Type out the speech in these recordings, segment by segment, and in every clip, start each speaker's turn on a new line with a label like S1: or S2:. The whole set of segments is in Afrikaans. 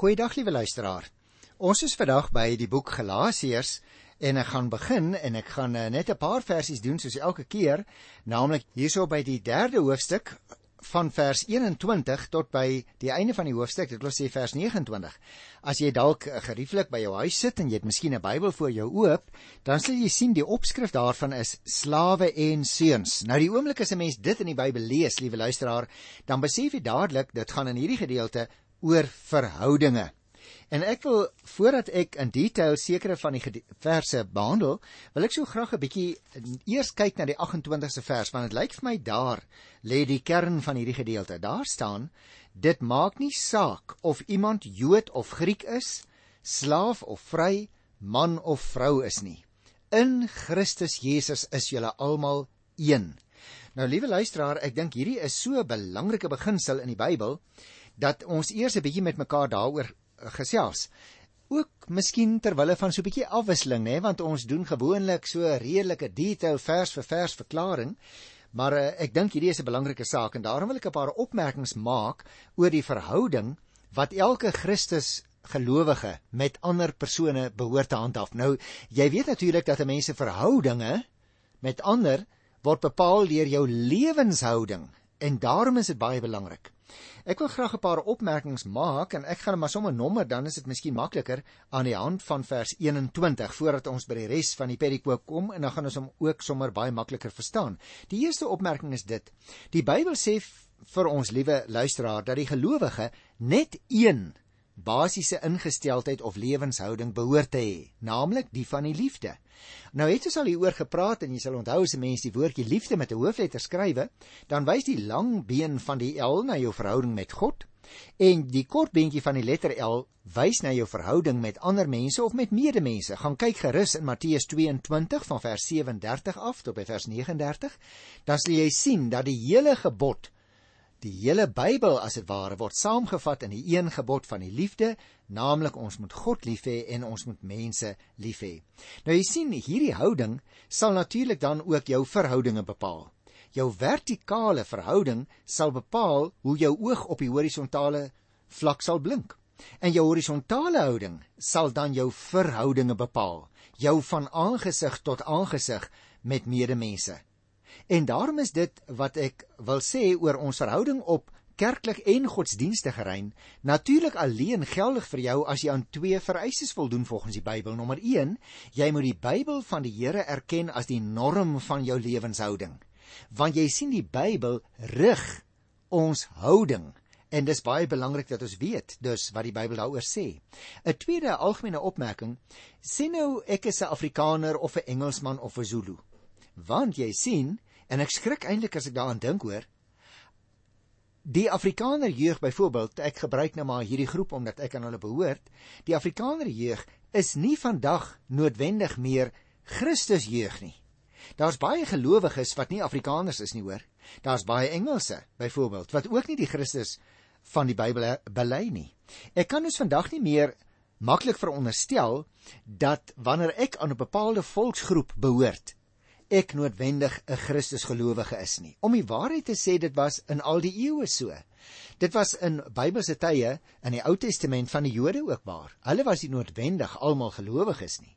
S1: Goeiedag liewe luisteraar. Ons is vandag by die boek Galasiërs en ek gaan begin en ek gaan uh, net 'n paar versies doen soos elke keer, naamlik hierso by die 3de hoofstuk van vers 21 tot by die einde van die hoofstuk, dit wil sê vers 29. As jy dalk uh, gerieflik by jou huis sit en jy het miskien 'n Bybel voor jou oop, dan sal jy sien die opskrif daarvan is slawe en seuns. Nou die oomblik as 'n mens dit in die Bybel lees, liewe luisteraar, dan besef jy dadelik dit gaan in hierdie gedeelte oor verhoudinge. En ek wil voordat ek in detail sekere van die verse behandel, wil ek so graag 'n bietjie eers kyk na die 28ste vers want dit lyk vir my daar lê die kern van hierdie gedeelte. Daar staan: Dit maak nie saak of iemand Jood of Griek is, slaaf of vry, man of vrou is nie. In Christus Jesus is julle almal een. Nou liewe luisteraar, ek dink hierdie is so 'n belangrike beginsel in die Bybel dat ons eers 'n bietjie met mekaar daaroor eh, gesels. Ook miskien ter wille van so 'n bietjie afwisseling, nê, want ons doen gewoonlik so redelike detail vers vir vers verklaring. Maar uh, ek dink hierdie is 'n belangrike saak en daarom wil ek 'n paar opmerkings maak oor die verhouding wat elke Christus gelowige met ander persone behoort te handhaaf. Nou, jy weet natuurlik dat 'n mens se verhoudinge met ander word bepaal deur jou lewenshouding en daarom is dit baie belangrik. Ek wil graag 'n paar opmerkings maak en ek gaan maar sommer nommer dan is dit miskien makliker aan die hand van vers 21 voordat ons by die res van die perikoop kom en dan gaan ons hom ook sommer baie makliker verstaan. Die eerste opmerking is dit: Die Bybel sê vir ons liewe luisteraar dat die gelowige net een basiese ingesteldheid of lewenshouding behoort te hê, naamlik die van die liefde. Nou het ons al hieroor gepraat en jy sal onthou as 'n mens die woordjie liefde met 'n hoofletter skrywe, dan wys die lang been van die L na jou verhouding met God en die kort beentjie van die letter L wys na jou verhouding met ander mense of met medemense. Gaan kyk gerus in Matteus 22 van vers 37 af tot by vers 39, dan sal jy sien dat die hele gebod Die hele Bybel as dit ware word saamgevat in die een gebod van die liefde, naamlik ons moet God lief hê en ons moet mense lief hê. Nou jy sien hierdie houding sal natuurlik dan ook jou verhoudinge bepaal. Jou vertikale verhouding sal bepaal hoe jou oog op die horisontale vlak sal blink. En jou horisontale houding sal dan jou verhoudinge bepaal, jou van aangesig tot aangesig met medemense. En daarom is dit wat ek wil sê oor ons verhouding op kerklik en godsdienstige rein natuurlik alleen geldig vir jou as jy aan twee vereistes voldoen volgens die Bybel. Nommer 1, jy moet die Bybel van die Here erken as die norm van jou lewenshouding. Want jy sien die Bybel rig ons houding en dis baie belangrik dat ons weet dus wat die Bybel daaroor sê. 'n Tweede algemene opmerking, sê nou ek is 'n Afrikaner of 'n Engelsman of 'n Zulu want jy sien en ek skrik eintlik as ek daaraan dink hoor. Die afrikaner jeug byvoorbeeld ek gebruik nou maar hierdie groep omdat ek aan hulle behoort die afrikaner jeug is nie vandag noodwendig meer Christus jeug nie. Daar's baie gelowiges wat nie afrikaners is nie hoor. Daar's baie engelse byvoorbeeld wat ook nie die Christus van die Bybel bely nie. Ek kan dus vandag nie meer maklik veronderstel dat wanneer ek aan 'n bepaalde volksgroep behoort ek noodwendig 'n Christusgelowige is nie. Om die waarheid te sê, dit was in al die eeue so. Dit was in Bybelse tye in die Ou Testament van die Jode ook waar. Hulle was nie noodwendig almal gelowiges nie.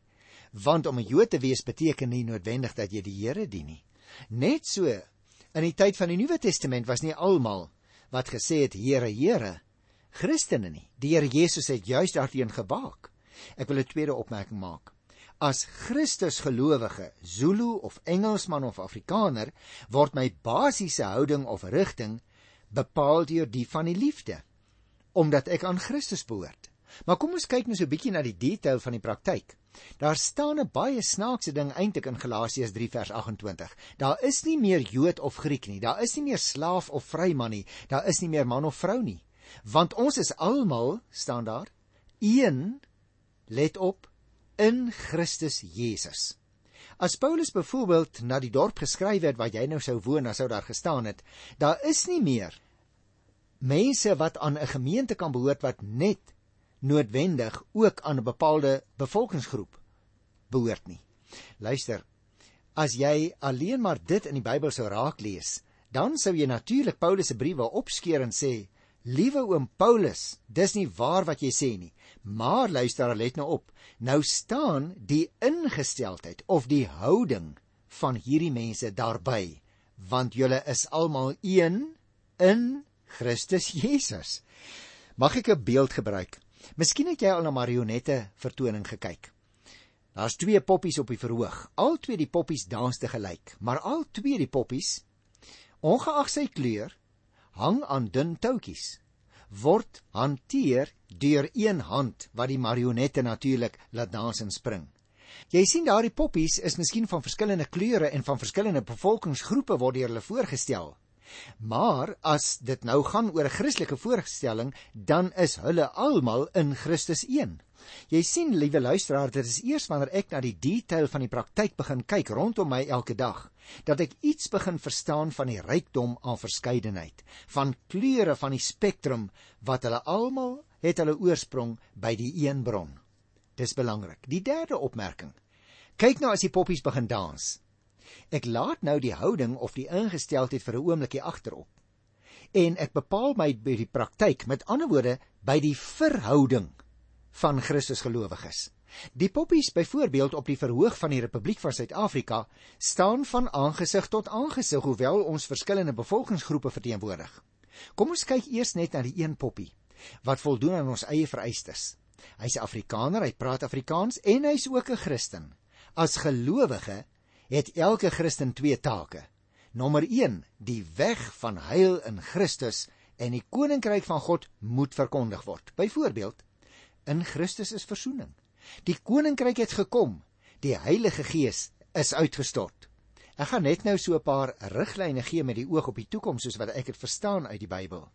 S1: Want om 'n Jood te wees beteken nie noodwendig dat jy die Here dien nie. Net so in die tyd van die Nuwe Testament was nie almal wat gesê het Here, Here Christene nie. Die Here Jesus het juis daarteen gebaak. Ek wil 'n tweede opmerking maak as Christus gelowige, Zulu of Engelsman of Afrikaner, word my basiese houding of rigting bepaal deur die van die liefde, omdat ek aan Christus behoort. Maar kom ons kyk nou so 'n bietjie na die detail van die praktyk. Daar staan 'n baie snaakse ding eintlik in Galasiërs 3 vers 28. Daar is nie meer Jood of Griek nie. Daar is nie meer slaaf of vryman nie. Daar is nie meer man of vrou nie. Want ons is almal staan daar een let op in Christus Jesus. As Paulus byvoorbeeld na die dorp geskryf het waar jy nou sou woon, dan sou daar gestaan het: Daar is nie meer mense wat aan 'n gemeente kan behoort wat net noodwendig ook aan 'n bepaalde bevolkingsgroep behoort nie. Luister, as jy alleen maar dit in die Bybel sou raak lees, dan sou jy natuurlik Paulus se briewe opskeer en sê Liewe oom Paulus, dis nie waar wat jy sê nie. Maar luister, let nou op. Nou staan die ingesteldheid of die houding van hierdie mense daarby, want julle is almal een in Christus Jesus. Mag ek 'n beeld gebruik? Miskien het jy al na marionette vertoning gekyk. Daar's twee poppies op die verhoog. Al twee die poppies dans te gelyk, maar al twee die poppies, ongeag sy kleur, hang aan dun touwtjies word hanteer deur een hand wat die marionette natuurlik laat dans en spring. Jy sien daardie poppies is miskien van verskillende kleure en van verskillende bevolkingsgroepe word hulle voorgestel. Maar as dit nou gaan oor 'n Christelike voorstelling, dan is hulle almal in Christus een. Jy sien, liewe luisteraar, dit is eers wanneer ek na die detail van die praktyk begin kyk rondom my elke dag, dat ek iets begin verstaan van die rykdom aan verskeidenheid, van kleure van die spektrum wat hulle almal het hulle oorsprong by die een bron. Dis belangrik. Die derde opmerking. Kyk nou as die poppies begin dans. Ek laat nou die houding of die ingesteldheid vir 'n oombliekie agterop. En ek bepaal my by die praktyk, met ander woorde, by die verhouding van Christus gelowiges. Die poppies byvoorbeeld op die verhoog van die Republiek van Suid-Afrika staan van aangesig tot aangesig hoewel ons verskillende bevolkingsgroepe verteenwoordig. Kom ons kyk eers net na die een poppie wat voldoen aan ons eie vereistes. Hy's Afrikaner, hy praat Afrikaans en hy's ook 'n Christen. As gelowige het elke Christen twee take. Nommer 1: Die weg van heil in Christus en die koninkryk van God moet verkondig word. Byvoorbeeld, In Christus is verzoening. Die koninkryk het gekom. Die Heilige Gees is uitgestort. Ek gaan net nou so 'n paar riglyne gee met die oog op die toekoms soos wat ek dit verstaan uit die Bybel.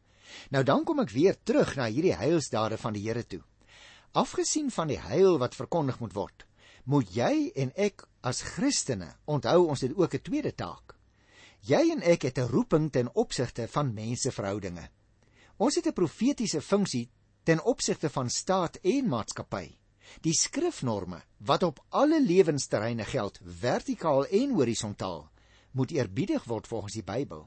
S1: Nou dan kom ek weer terug na hierdie heilsdade van die Here toe. Afgesien van die heil wat verkondig moet word, moet jy en ek as Christene onthou ons het ook 'n tweede taak. Jy en ek het 'n roeping ten opsigte van menseverhoudinge. Ons het 'n profetiese funksie ten opsigte van staat en maatskappy. Die skrifnorme wat op alle lewensterreine geld, vertikaal en horisontaal, moet eerbiedig word volgens die Bybel.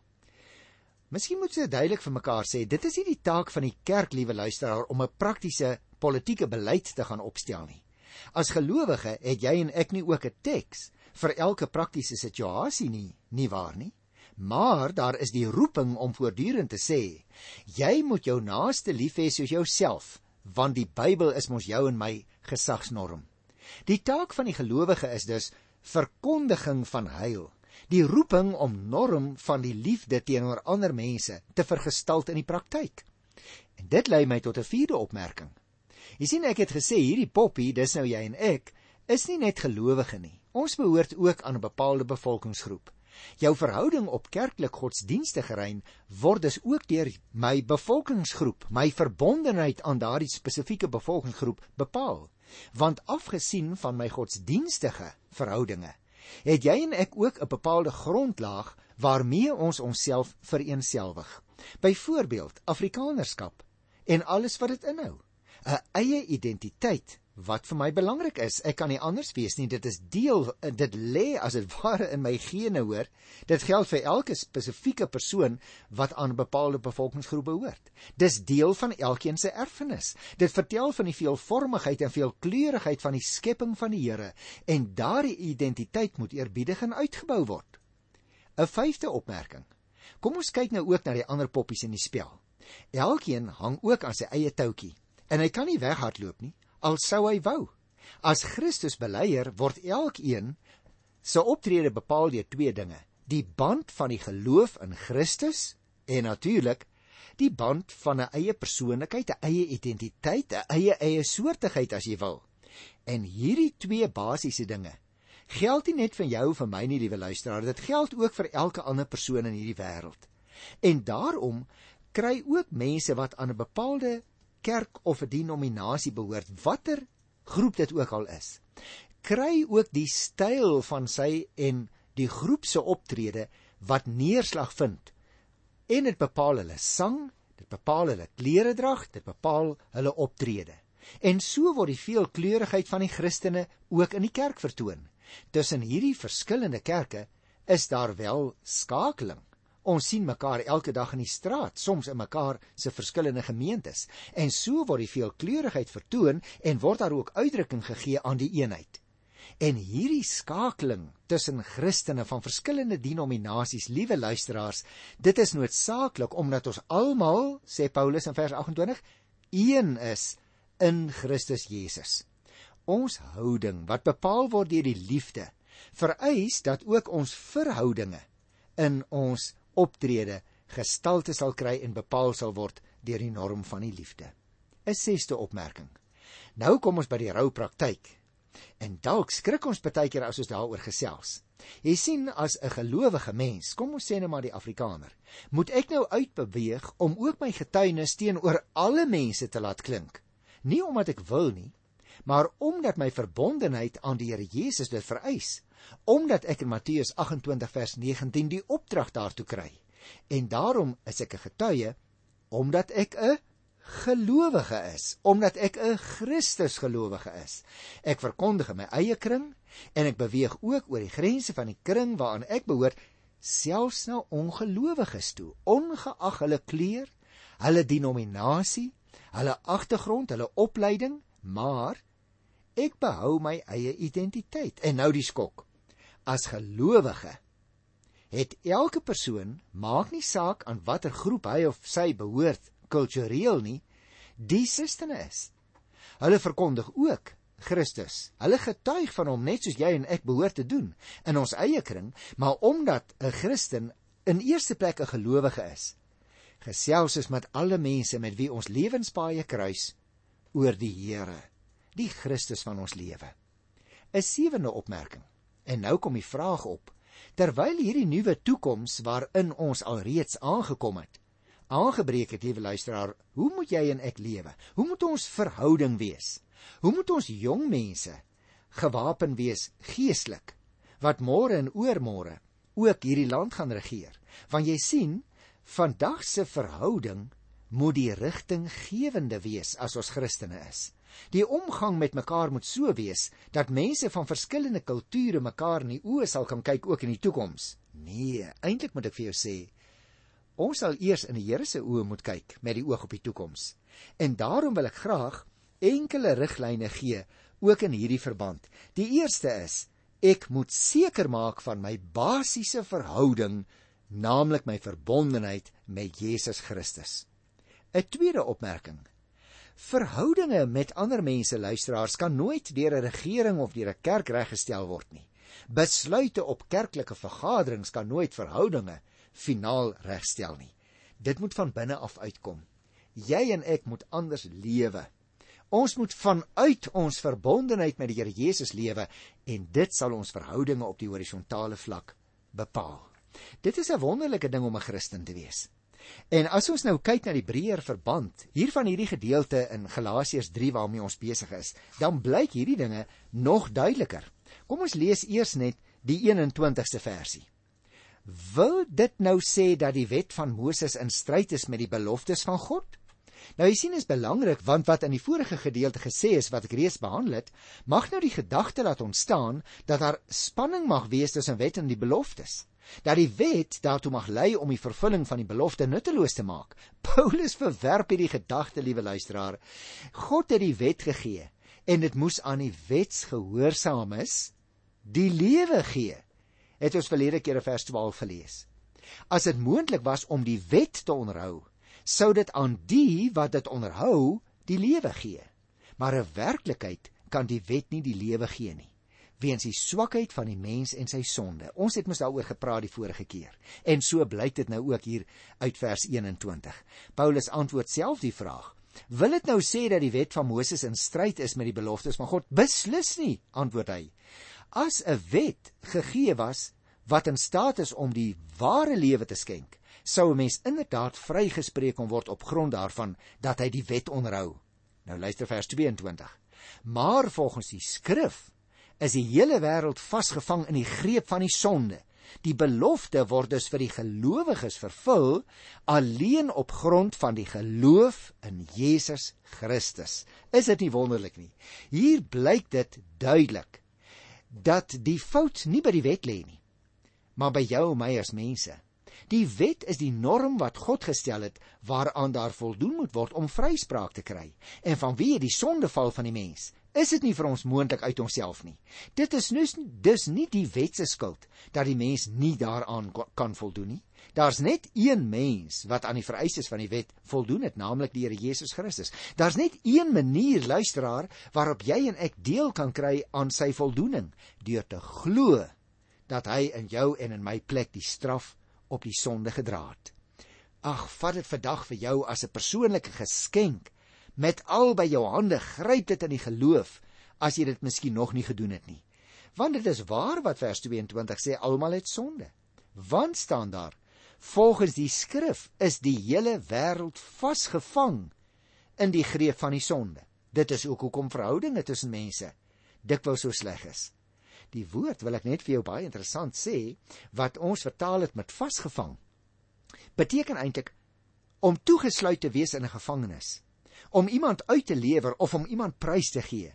S1: Miskien moet jy duidelik vir mekaar sê, dit is nie die taak van die kerk, liewe luisteraar, om 'n praktiese politieke beleid te gaan opstel nie. As gelowige het jy en ek nie ook 'n teks vir elke praktiese situasie nie, nie waar nie? Maar daar is die roeping om voortdurend te sê: Jy moet jou naaste lief hê soos jouself, want die Bybel is mos jou en my gesagsnorm. Die taak van die gelowige is dus verkondiging van heil, die roeping om norm van die liefde teenoor ander mense te vergestalt in die praktyk. En dit lei my tot 'n vierde opmerking. Jy sien ek het gesê hierdie poppie, dis nou jy en ek, is nie net gelowige nie. Ons behoort ook aan 'n bepaalde bevolkingsgroep. Jou verhouding op kerklik godsdienstige rein word dus ook deur my bevolkingsgroep, my verbondenheid aan daardie spesifieke bevolkingsgroep bepaal. Want afgesien van my godsdienstige verhoudinge, het jy en ek ook 'n bepaalde grondlaag waarmee ons onsself vereensgewig. Byvoorbeeld Afrikanerskap en alles wat dit inhou. 'n Eie identiteit wat vir my belangrik is. Ek kan nie anders wees nie. Dit is deel dit lê as dit ware in my gene hoor. Dit geld vir elke spesifieke persoon wat aan 'n bepaalde bevolkingsgroep behoort. Dis deel van elkeen se erfenis. Dit vertel van die veelvormigheid en veelkleurigheid van die skepping van die Here en daardie identiteit moet eerbiedig en uitgebou word. 'n Vyfde opmerking. Kom ons kyk nou ook na die ander poppies in die spel. Elkeen hang ook aan sy eie touwtjie en hy kan nie weghardloop nie al sou hy wou. As Christus beleier word elkeen se optrede bepaal deur twee dinge: die band van die geloof in Christus en natuurlik die band van 'n eie persoonlikheid, 'n eie identiteit, 'n eie eie soortigheid as jy wil. En hierdie twee basiese dinge geld nie net vir jou of vir my nie, liewe luisteraar, dit geld ook vir elke ander persoon in hierdie wêreld. En daarom kry ook mense wat aan 'n bepaalde kerk of 'n denominasie behoort, watter groep dit ook al is, kry ook die styl van sy en die groep se optrede wat neerslag vind. En dit bepaal hulle sang, dit bepaal hulle kleredrag, dit bepaal hulle optrede. En so word die veelkleurigheid van die Christene ook in die kerk vertoon. Tussen hierdie verskillende kerke is daar wel skakeling, Ons sien mekaar elke dag in die straat, soms in mekaar se verskillende gemeentes. En so word die veelkleurigheid vertoon en word daar ook uitdrukking gegee aan die eenheid. En hierdie skakeling tussen Christene van verskillende denominasies, liewe luisteraars, dit is noodsaaklik omdat ons almal, sê Paulus in vers 28, een is in Christus Jesus. Ons houding wat bepaal word deur die liefde, vereis dat ook ons verhoudinge in ons optrede gestalte sal kry en bepaal sal word deur die norm van die liefde. 'n Sesde opmerking. Nou kom ons by die rou praktyk. En dalk skrik ons baie keer as ons daaroor gesels. Jy sien as 'n gelowige mens, kom ons sê net maar die Afrikaner, moet ek nou uitbeweeg om ook my getuienis teenoor alle mense te laat klink. Nie omdat ek wil nie, maar omdat my verbondenheid aan die Here Jesus dit vereis omdat ek in Matteus 28 vers 19 die opdrag daartoe kry. En daarom is ek 'n getuie omdat ek 'n gelowige is, omdat ek 'n Christus gelowige is. Ek verkondig in my eie kring en ek beweeg ook oor die grense van die kring waaraan ek behoort, selfs na ongelowiges toe, ongeag hulle kleur, hulle denominasie, hulle agtergrond, hulle opleiding, maar ek behou my eie identiteit. En nou die skok as gelowige het elke persoon maak nie saak aan watter groep hy of sy behoort kultureel nie die Christene is. Hulle verkondig ook Christus. Hulle getuig van hom net soos jy en ek behoort te doen in ons eie kring maar omdat 'n Christen in eerste plek 'n gelowige is gesels is met alle mense met wie ons lewenspaaie kruis oor die Here die Christus van ons lewe. 'n sewende opmerking En nou kom die vraag op: terwyl hierdie nuwe toekoms waarin ons alreeds aangekom het, aangebreek het, liewe luisteraar, hoe moet jy en ek lewe? Hoe moet ons verhouding wees? Hoe moet ons jong mense gewapen wees geestelik wat môre en oormôre ook hierdie land gaan regeer? Want jy sien, vandag se verhouding moet die rigtinggewende wees as ons Christene is. Die omgang met mekaar moet so wees dat mense van verskillende kulture mekaar in die oë sal kan kyk ook in die toekoms. Nee, eintlik moet ek vir jou sê, ons sal eers in die Here se oë moet kyk met die oog op die toekoms. En daarom wil ek graag enkele riglyne gee ook in hierdie verband. Die eerste is ek moet seker maak van my basiese verhouding, naamlik my verbondenheid met Jesus Christus. 'n Tweede opmerking Verhoudinge met ander mense luisteraars kan nooit deur 'n regering of deur 'n kerk reggestel word nie. Besluite op kerklike vergaderings kan nooit verhoudinge finaal regstel nie. Dit moet van binne af uitkom. Jy en ek moet anders lewe. Ons moet vanuit ons verbondenheid met die Here Jesus lewe en dit sal ons verhoudinge op die horisontale vlak bepaal. Dit is 'n wonderlike ding om 'n Christen te wees. En as ons nou kyk na die breër verband hier van hierdie gedeelte in Galasiërs 3 waarmee ons besig is, dan blyk hierdie dinge nog duideliker. Kom ons lees eers net die 21ste versie. Wil dit nou sê dat die wet van Moses in stryd is met die beloftes van God? Nou jy sien is belangrik want wat in die vorige gedeelte gesê is wat ek reeds behandel het, mag nou die gedagte laat ontstaan dat daar spanning mag wees tussen wet en die beloftes dat die wet daartoe mag lei om die vervulling van die belofte nutteloos te maak. Paulus verwerp hierdie gedagte, liewe luisteraar. God het die wet gegee en dit moes aan die wetsgehoorsaames die lewe gee. Het ons verlede keer in vers 12 gelees. As dit moontlik was om die wet te onderhou, sou dit aan die wat dit onderhou die lewe gee. Maar 'n werklikheid kan die wet nie die lewe gee nie weens die swakheid van die mens en sy sonde. Ons het mos daaroor gepraat die vorige keer. En so blyk dit nou ook hier uit vers 21. Paulus antwoord self die vraag: Wil dit nou sê dat die wet van Moses in stryd is met die beloftes van God? Beslis nie, antwoord hy. As 'n wet gegee was wat in staat is om die ware lewe te skenk, sou 'n mens inderdaad vrygespreek kon word op grond daarvan dat hy die wet onderhou. Nou luister vers 22. Maar volgens die skrif is die hele wêreld vasgevang in die greep van die sonde. Die belofte word dus vir die gelowiges vervul alleen op grond van die geloof in Jesus Christus. Is dit nie wonderlik nie? Hier blyk dit duidelik dat die fout nie by die wet lê nie, maar by jou en my as mense. Die wet is die norm wat God gestel het waaraan daar voldoen moet word om vryspraak te kry. En vanweë die sondeval van die mens, is dit nie vir ons moontlik uit onsself nie. Dit is dus dis nie die wet se skuld dat die mens nie daaraan kan voldoen nie. Daar's net een mens wat aan die vereistes van die wet voldoen het, naamlik die Here Jesus Christus. Daar's net een manier, luisteraar, waarop jy en ek deel kan kry aan sy voldoening, deur te glo dat hy in jou en in my plek die straf op die sonde gedra het. Ag, vat dit vandag vir jou as 'n persoonlike geskenk met al by jou hande gryp dit in die geloof as jy dit miskien nog nie gedoen het nie. Want dit is waar wat vers 22 sê almal het sonde. Want staan daar volgens die skrif is die hele wêreld vasgevang in die greep van die sonde. Dit is ook hoekom verhoudinge tussen mense dikwels so sleg is. Die woord wil ek net vir jou baie interessant sê wat ons vertaal het met vasgevang beteken eintlik om toegesluit te wees in 'n gevangenis om iemand uit te lewer of om iemand prys te gee.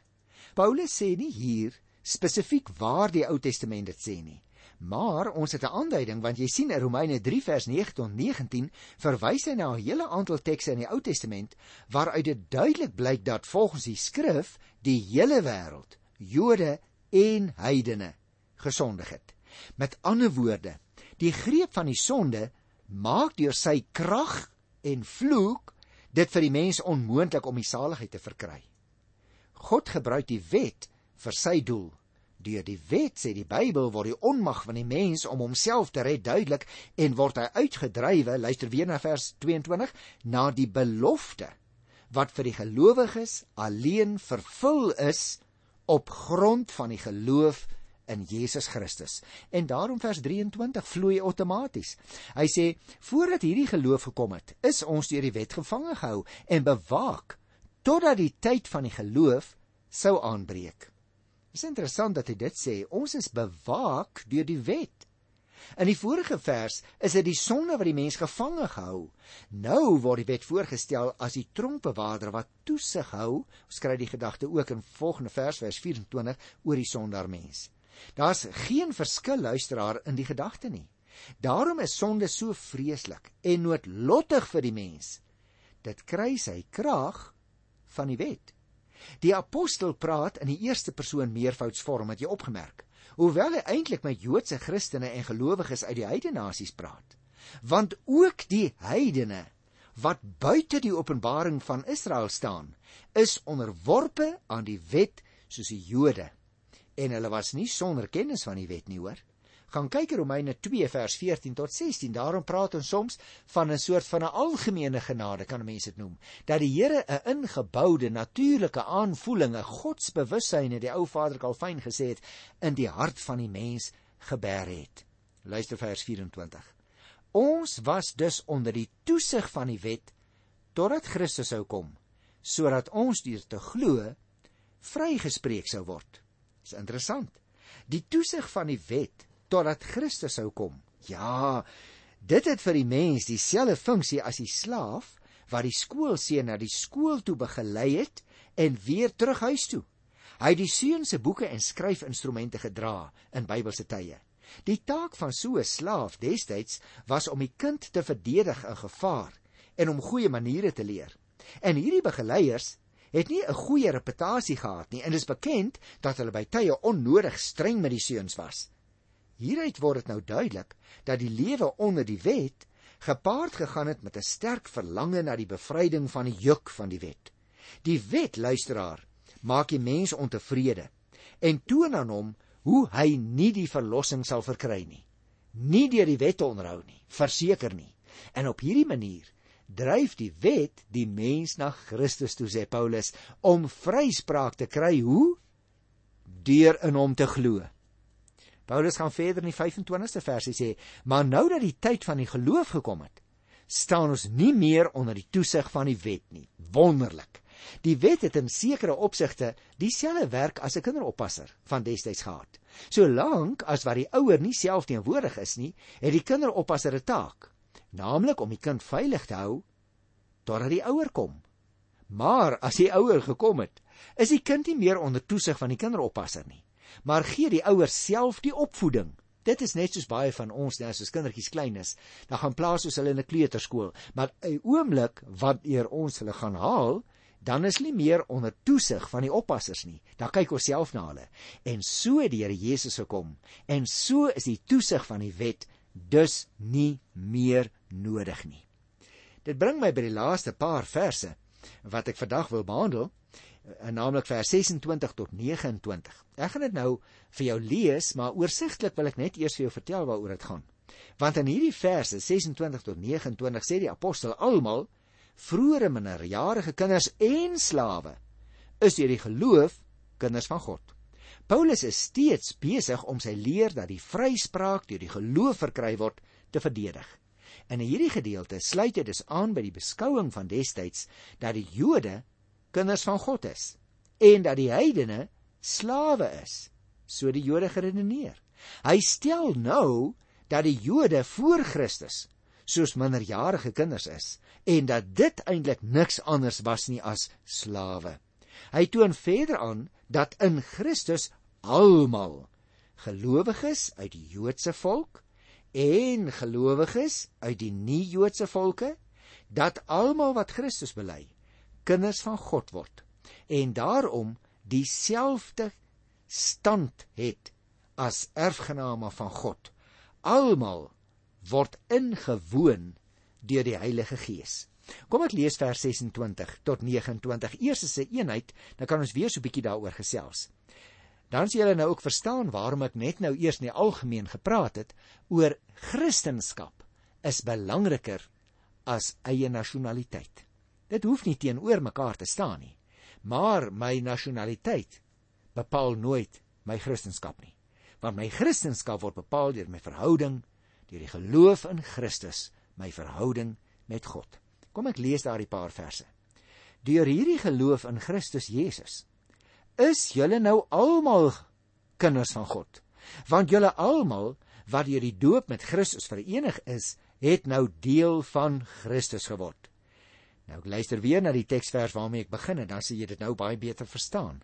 S1: Paulus sê nie hier spesifiek waar die Ou Testament dit sê nie. Maar ons het 'n aanduiding want jy sien in Romeine 3 vers 9 tot 19 verwys hy na 'n hele aantal tekste in die Ou Testament waaruit dit duidelik blyk dat volgens die skrif die hele wêreld, Jode en heidene, gesondig het. Met ander woorde, die greep van die sonde maak deur sy krag en vloek dit vir die mens onmoontlik om die saligheid te verkry. God gebruik die wet vir sy doel. Deur die wet sê die Bybel word die onmag van die mens om homself te red duidelik en word hy uitgedrywe, luister weer na vers 22, na die belofte wat vir die gelowiges alleen vervul is op grond van die geloof in Jesus Christus. En daarom vers 23 vloei outomaties. Hy sê voordat hierdie geloof gekom het, is ons deur die wet gevange gehou en bewaak totdat die tyd van die geloof sou aanbreek. Dit is interessant dat hy dit sê, ons is bewaak deur die wet. In die vorige vers is dit die sonde wat die mens gevange gehou. Nou word die wet voorgestel as die tronkbewaarder wat toesig hou. Ons kry die gedagte ook in volgende vers vers 24 oor die sondaar mens. Daar's geen verskil luisteraar in die gedagte nie. Daarom is sonde so vreeslik en noodlottig vir die mens. Dit kry sy krag van die wet. Die apostel praat in die eerste persoon meervoudsvorm, het jy opgemerk? Hoewel hy eintlik met Joodse Christene en gelowiges uit die heidene nasies praat. Want ook die heidene wat buite die openbaring van Israel staan, is onderworpe aan die wet soos die Jode en hulle was nie sonder kennis van die wet nie hoor. Gaan kyk Romeine 2 vers 14 tot 16. Daarom praat ons soms van 'n soort van 'n algemene genade kan mense dit noem, dat die Here 'n ingeboude natuurlike aanvoeling, 'n godsbewussyn het die ou Vader Kalvyn gesê het in die hart van die mens geber het. Luister vers 24. Ons was dus onder die toesig van die wet totdat Christus sou kom, sodat ons deur te glo vrygespreek sou word. Dis interessant. Die toesig van die wet totdat Christus sou kom. Ja, dit het vir die mens dieselfde funksie as die slaaf wat die skoolseun na die skool toe begelei het en weer terug huis toe. Hy het die seun se boeke en skryfinstrumente gedra in Bybelse tye. Die taak van so 'n slaaf destyds was om die kind te verdedig in gevaar en om goeie maniere te leer. En hierdie begeleiers het nie 'n goeie reputasie gehad nie en dit is bekend dat hulle by tye onnodig streng met die seuns was. Hieruit word dit nou duidelik dat die lewe onder die wet gepaard gegaan het met 'n sterk verlange na die bevryding van die juk van die wet. Die wet, luisteraar, maak die mens ontevrede en toon aan hom hoe hy nie die verlossing sal verkry nie. Nie deur die wet te onderhou nie, verseker nie. En op hierdie manier dryf die wet die mens na Christus toe sê Paulus om vryspraak te kry hoe deur in hom te glo. Paulus gaan verder in die 25ste versie sê, maar nou dat die tyd van die geloof gekom het, staan ons nie meer onder die toesig van die wet nie. Wonderlik. Die wet het in sekere opsigte dieselfde werk as 'n kinderoppasser van destyds gehad. Solank as wat die ouer nie self teenwoordig is nie, het die kinderoppasser 'n taak naamlik om die kind veilig te hou totdat die ouer kom. Maar as die ouer gekom het, is die kind nie meer onder toesig van die kinderoppasser nie, maar gee die ouer self die opvoeding Dit is net soos baie van ons nou as ons kindertjies klein is, dan gaan plaas ons hulle in 'n kleuterskool, maar 'n oomblik wanneer ons hulle gaan haal, dan is nie meer onder toesig van die oppassers nie. Dan kyk ons self na hulle. En so het die Here Jesus gekom en so is die toesig van die wet dus nie meer nodig nie. Dit bring my by die laaste paar verse wat ek vandag wil behandel, eh, naamlik vers 26 tot 29. Ek gaan dit nou vir jou lees, maar oorsigtelik wil ek net eers vir jou vertel waaroor dit gaan. Want in hierdie verse 26 tot 29 sê die apostel almal vroeëre minderjarige kinders en slawe is deur die geloof kinders van God. Paulus is steeds besig om sy leer dat die vryspraak deur die geloof verkry word te verdedig. In hierdie gedeelte sluit hy dus aan by die beskouing van destyds dat die Jode kinders van God is en dat die heidene slawe is, so die Jode geredeneer. Hy stel nou dat die Jode voor Christus soos minderjarige kinders is en dat dit eintlik niks anders was nie as slawe. Hy toon verder aan dat in Christus almal gelowiges uit die Joodse volk en gelowiges uit die nie-Joodse volke dat almal wat Christus bely kinders van God word en daarom dieselfde stand het as erfgename van God. Almal word ingewoon deur die Heilige Gees. Kom ek lees vers 26 tot 29. Eers is 'n eenheid, dan kan ons weer so 'n bietjie daaroor gesels. Dan sien julle nou ook verstaan waarom ek net nou eers in die algemeen gepraat het oor Christendom is belangriker as eie nasionaliteit. Dit hoef nie teenoor mekaar te staan nie. Maar my nasionaliteit bepaal nooit my Christendom nie. Want my Christendom word bepaal deur my verhouding deur die geloof in Christus, my verhouding met God. Kom ek lees daardie paar verse. Deur hierdie geloof in Christus Jesus is julle nou almal kinders van God. Want julle almal wat deur die doop met Christus verenig is, het nou deel van Christus geword. Nou ek luister weer na die teksvers waarmee ek begin en dan sal jy dit nou baie beter verstaan.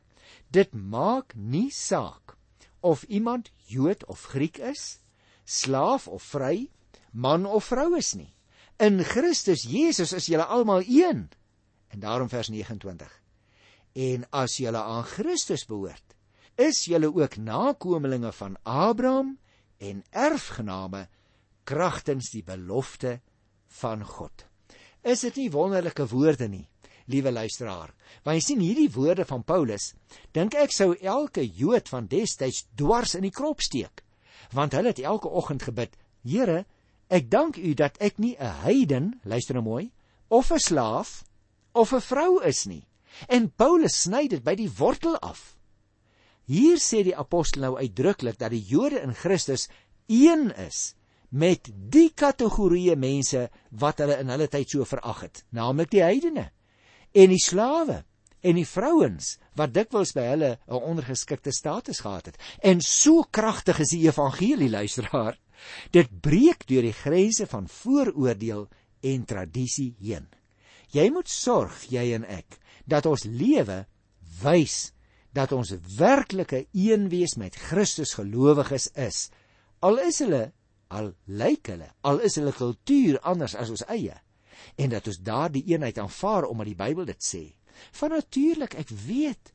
S1: Dit maak nie saak of iemand Jood of Griek is, slaaf of vry, man of vrou is nie. In Christus Jesus is julle almal een. En daarom vers 29. En as julle aan Christus behoort, is julle ook nakommelinge van Abraham en erfgename kragtens die belofte van God. Is dit nie wonderlike woorde nie, liewe luisteraar? Want jy sien hierdie woorde van Paulus, dink ek sou elke Jood van destyds dwars in die krop steek want hulle het elke oggend gebid: Here, ek dank U dat ek nie 'n heiden, luister nou mooi, of 'n slaaf of 'n vrou is nie. En Paulus sny dit by die wortel af. Hier sê die apostel nou uitdruklik dat die Jode in Christus een is met die kategorieë mense wat hulle in hulle tyd so verag het, naamlik die heidene en die slawe en die vrouens wat dikwels by hulle 'n ondergeskikte status gehad het. En so kragtig is die evangelie luisteraar. Dit breek deur die grense van vooroordeel en tradisie heen. Jy moet sorg, jy en ek, dat ons lewe wys dat ons werklike een wees met Christus gelowiges is. Al is hulle al lyk hulle, al is hulle kultuur anders as ons eie en dat ons daardie eenheid aanvaar omdat die Bybel dit sê. Van natuurlik, ek weet,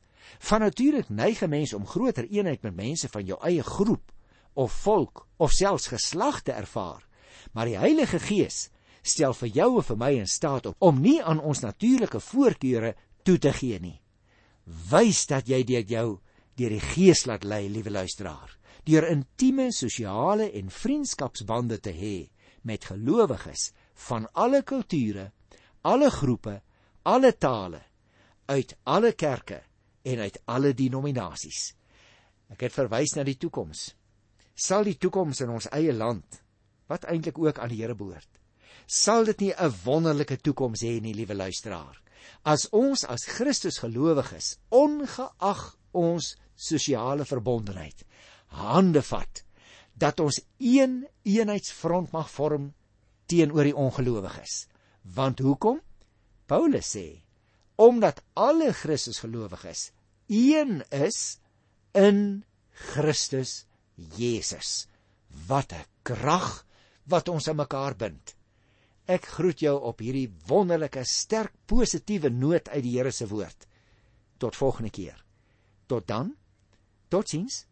S1: van natuurlik neig 'n mens om groter eenheid met mense van jou eie groep of volk of selfs geslag te ervaar. Maar die Heilige Gees stel vir jou en vir my in staat om, om nie aan ons natuurlike voorkeure toe te gee nie. Wys dat jy deur jou deur die Gees laat lei, liewe luisteraar, deur intieme sosiale en vriendskapsbande te hê met gelowiges van alle kulture, alle groepe, alle tale uit alle kerke en uit alle denominasies. Ek het verwys na die toekoms. Sal die toekoms in ons eie land wat eintlik ook aan die Here behoort. Sal dit nie 'n wonderlike toekoms hê nie, liewe luisteraar? As ons as Christus gelowiges, ongeag ons sosiale verbondenheid, hande vat dat ons een eenheidsfront mag vorm teenoor die ongelowiges. Want hoekom? Paulus sê omdat alle Christus gelowiges een is in Christus Jesus. Wat 'n krag wat ons aan mekaar bind. Ek groet jou op hierdie wonderlike, sterk positiewe noot uit die Here se woord. Tot volgende keer. Tot dan. Totsiens.